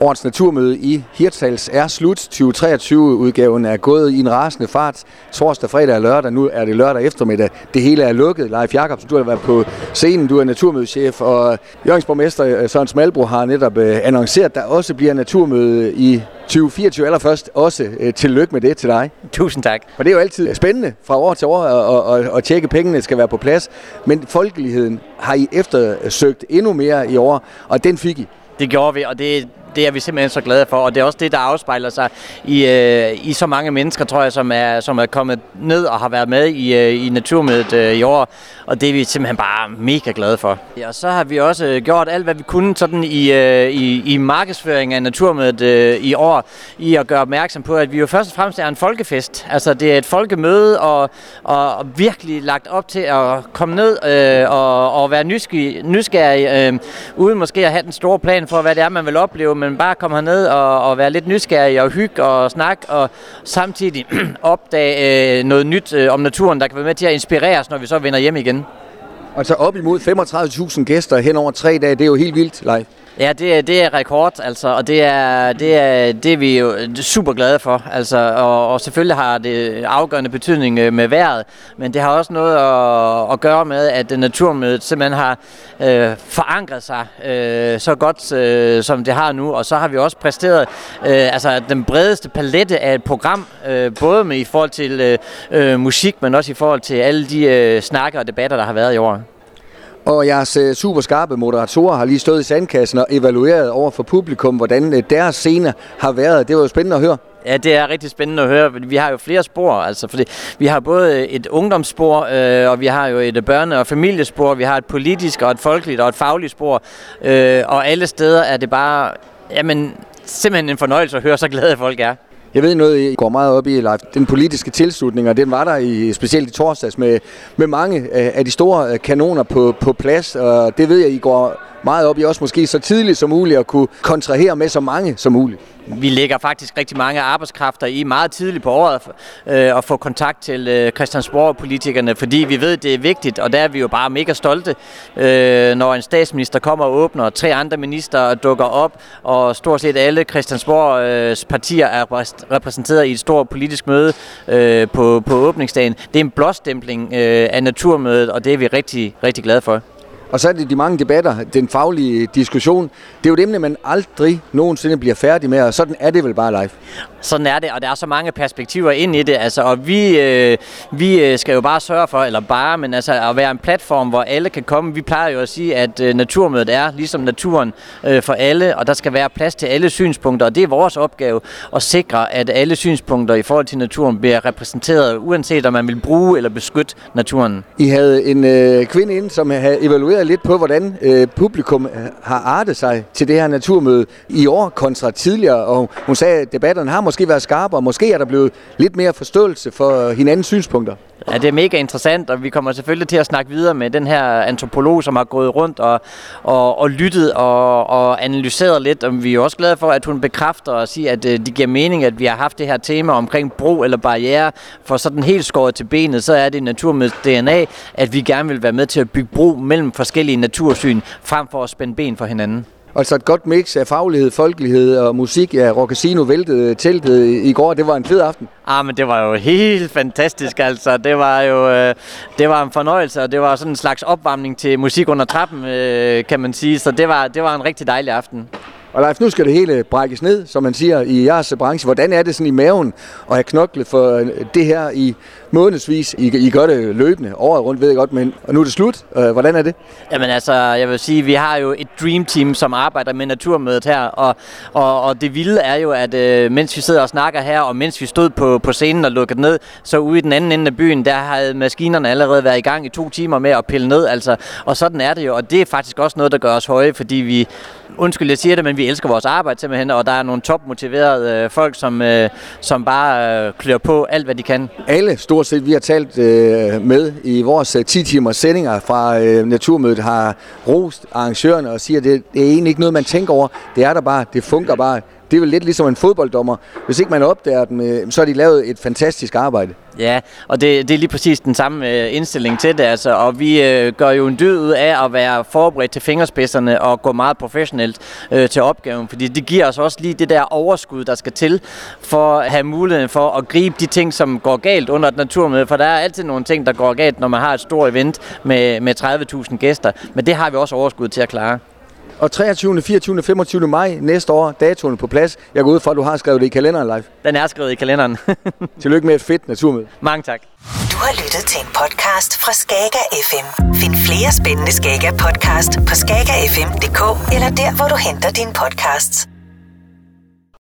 Årets naturmøde i Hirtshals er slut. 2023-udgaven er gået i en rasende fart. Torsdag, fredag og lørdag. Nu er det lørdag eftermiddag. Det hele er lukket. Leif Jacobsen, du har været på scenen. Du er naturmødeschef. Og Jørgens øh, Søren Smalbro har netop øh, annonceret, at der også bliver naturmøde i 2024 allerførst. Også øh, tillykke med det til dig. Tusind tak. For det er jo altid spændende fra år til år at, at, at tjekke, at pengene skal være på plads. Men folkeligheden har I eftersøgt endnu mere i år, og den fik I. Det gjorde vi, og det, det er vi simpelthen så glade for, og det er også det, der afspejler sig i, øh, i så mange mennesker, tror jeg, som er, som er kommet ned og har været med i, øh, i Naturmødet øh, i år, og det er vi simpelthen bare mega glade for. Ja, og så har vi også øh, gjort alt, hvad vi kunne sådan i, øh, i, i markedsføring af Naturmødet øh, i år, i at gøre opmærksom på, at vi jo først og fremmest er en folkefest. Altså det er et folkemøde, og, og, og virkelig lagt op til at komme ned øh, og, og være nysgerrig, nysgerrig øh, uden måske at have den store plan for, hvad det er, man vil opleve, men bare komme herned og, og være lidt nysgerrig og hygge og snakke, og samtidig opdage øh, noget nyt øh, om naturen, der kan være med til at inspirere os, når vi så vender hjem igen. Og så op imod 35.000 gæster hen over tre dage, det er jo helt vildt, Leif. Ja, det det er rekord, altså, og det er, det er, det er vi jo super glade for. Altså, og, og selvfølgelig har det afgørende betydning øh, med vejret, men det har også noget at, at gøre med, at naturmødet simpelthen har øh, forankret sig øh, så godt, øh, som det har nu. Og så har vi også præsteret øh, altså, den bredeste palette af et program, øh, både med i forhold til øh, øh musik, men også i forhold til alle de øh, snakker og debatter, der har været i år. Og jeres øh, super skarpe moderatorer har lige stået i sandkassen og evalueret over for publikum, hvordan øh, deres scene har været. Det var jo spændende at høre. Ja, det er rigtig spændende at høre. Vi har jo flere spor, altså, fordi vi har både øh, et ungdomsspor, øh, og vi har jo et børne- og familiespor, vi har et politisk og et folkeligt og et fagligt spor, øh, og alle steder er det bare, jamen, simpelthen en fornøjelse at høre, så glade folk er. Jeg ved noget, I går meget op i, Leif. Den politiske tilslutning, og den var der i, specielt i torsdags med, med mange af de store øh, kanoner på, på plads. Og det ved jeg, I går meget op i også måske så tidligt som muligt at kunne kontrahere med så mange som muligt. Vi lægger faktisk rigtig mange arbejdskræfter i meget tidligt på året øh, at få kontakt til øh, Christiansborg-politikerne, fordi vi ved, det er vigtigt, og der er vi jo bare mega stolte, øh, når en statsminister kommer og åbner, og tre andre minister dukker op, og stort set alle Christiansborgs øh, partier er repræsenteret i et stort politisk møde øh, på, på åbningsdagen. Det er en blåstempling øh, af naturmødet, og det er vi rigtig, rigtig glade for. Og så er det de mange debatter, den faglige diskussion. Det er jo et emne, man aldrig nogensinde bliver færdig med, og sådan er det vel bare live. Sådan er det, og der er så mange perspektiver ind i det. Altså, og vi, øh, vi øh, skal jo bare sørge for, eller bare, men altså at være en platform, hvor alle kan komme. Vi plejer jo at sige, at øh, naturmødet er ligesom naturen øh, for alle, og der skal være plads til alle synspunkter, og det er vores opgave at sikre, at alle synspunkter i forhold til naturen bliver repræsenteret, uanset om man vil bruge eller beskytte naturen. I havde en øh, kvinde ind, som havde evalueret lidt på, hvordan øh, publikum øh, har artet sig til det her naturmøde i år kontra tidligere, og hun sagde, at debatterne har måske været skarpere, måske er der blevet lidt mere forståelse for hinandens synspunkter. Ja, det er mega interessant, og vi kommer selvfølgelig til at snakke videre med den her antropolog, som har gået rundt og, og, og lyttet og, og analyseret lidt. Og vi er også glade for, at hun bekræfter og siger, at øh, det giver mening, at vi har haft det her tema omkring bro eller barriere. For sådan helt skåret til benet, så er det naturmødet DNA, at vi gerne vil være med til at bygge bro mellem forskellige natursyn, frem for at spænde ben for hinanden. Altså et godt mix af faglighed, folkelighed og musik. Ja, Rockasino væltede teltet i går. Det var en fed aften. Ah, men det var jo helt fantastisk, altså. Det var jo øh, det var en fornøjelse, og det var sådan en slags opvarmning til musik under trappen, øh, kan man sige. Så det var, det var en rigtig dejlig aften. Og Leif, nu skal det hele brækkes ned, som man siger i jeres branche. Hvordan er det sådan i maven at have knoklet for øh, det her i månedsvis? I, I gør det løbende, året rundt ved jeg godt, men og nu er det slut. Øh, hvordan er det? Jamen altså, jeg vil sige, vi har jo et dream team, som arbejder med naturmødet her, og, og, og det vilde er jo, at øh, mens vi sidder og snakker her, og mens vi stod på, på scenen og lukkede ned, så ude i den anden ende af byen, der havde maskinerne allerede været i gang i to timer med at pille ned, altså, og sådan er det jo, og det er faktisk også noget, der gør os høje, fordi vi, undskyld, jeg siger det, men vi elsker vores arbejde simpelthen, og der er nogle topmotiverede øh, folk, som, øh, som bare øh, klør på alt, hvad de kan. Alle stort set, vi har talt øh, med i vores øh, 10 timers sendinger fra øh, Naturmødet, har rost arrangørerne og siger, at det, det er egentlig ikke noget, man tænker over. Det er der bare, det fungerer bare. Det er vel lidt ligesom en fodbolddommer. Hvis ikke man opdager dem, øh, så har de lavet et fantastisk arbejde. Ja, og det, det er lige præcis den samme øh, indstilling til det, altså, og vi øh, gør jo en dyd ud af at være forberedt til fingerspidserne og gå meget professionelt øh, til opgaven, fordi det giver os også lige det der overskud, der skal til for at have muligheden for at gribe de ting, som går galt under et naturmøde, for der er altid nogle ting, der går galt, når man har et stort event med, med 30.000 gæster, men det har vi også overskud til at klare. Og 23., 24., 25. maj næste år, datoen på plads. Jeg går ud fra, at du har skrevet det i kalenderen live. Den er skrevet i kalenderen. Tillykke med et fedt naturmøde. Mange tak. Du har lyttet til en podcast fra Skager FM. Find flere spændende Skager podcast på skagerfm.dk eller der, hvor du henter dine podcasts.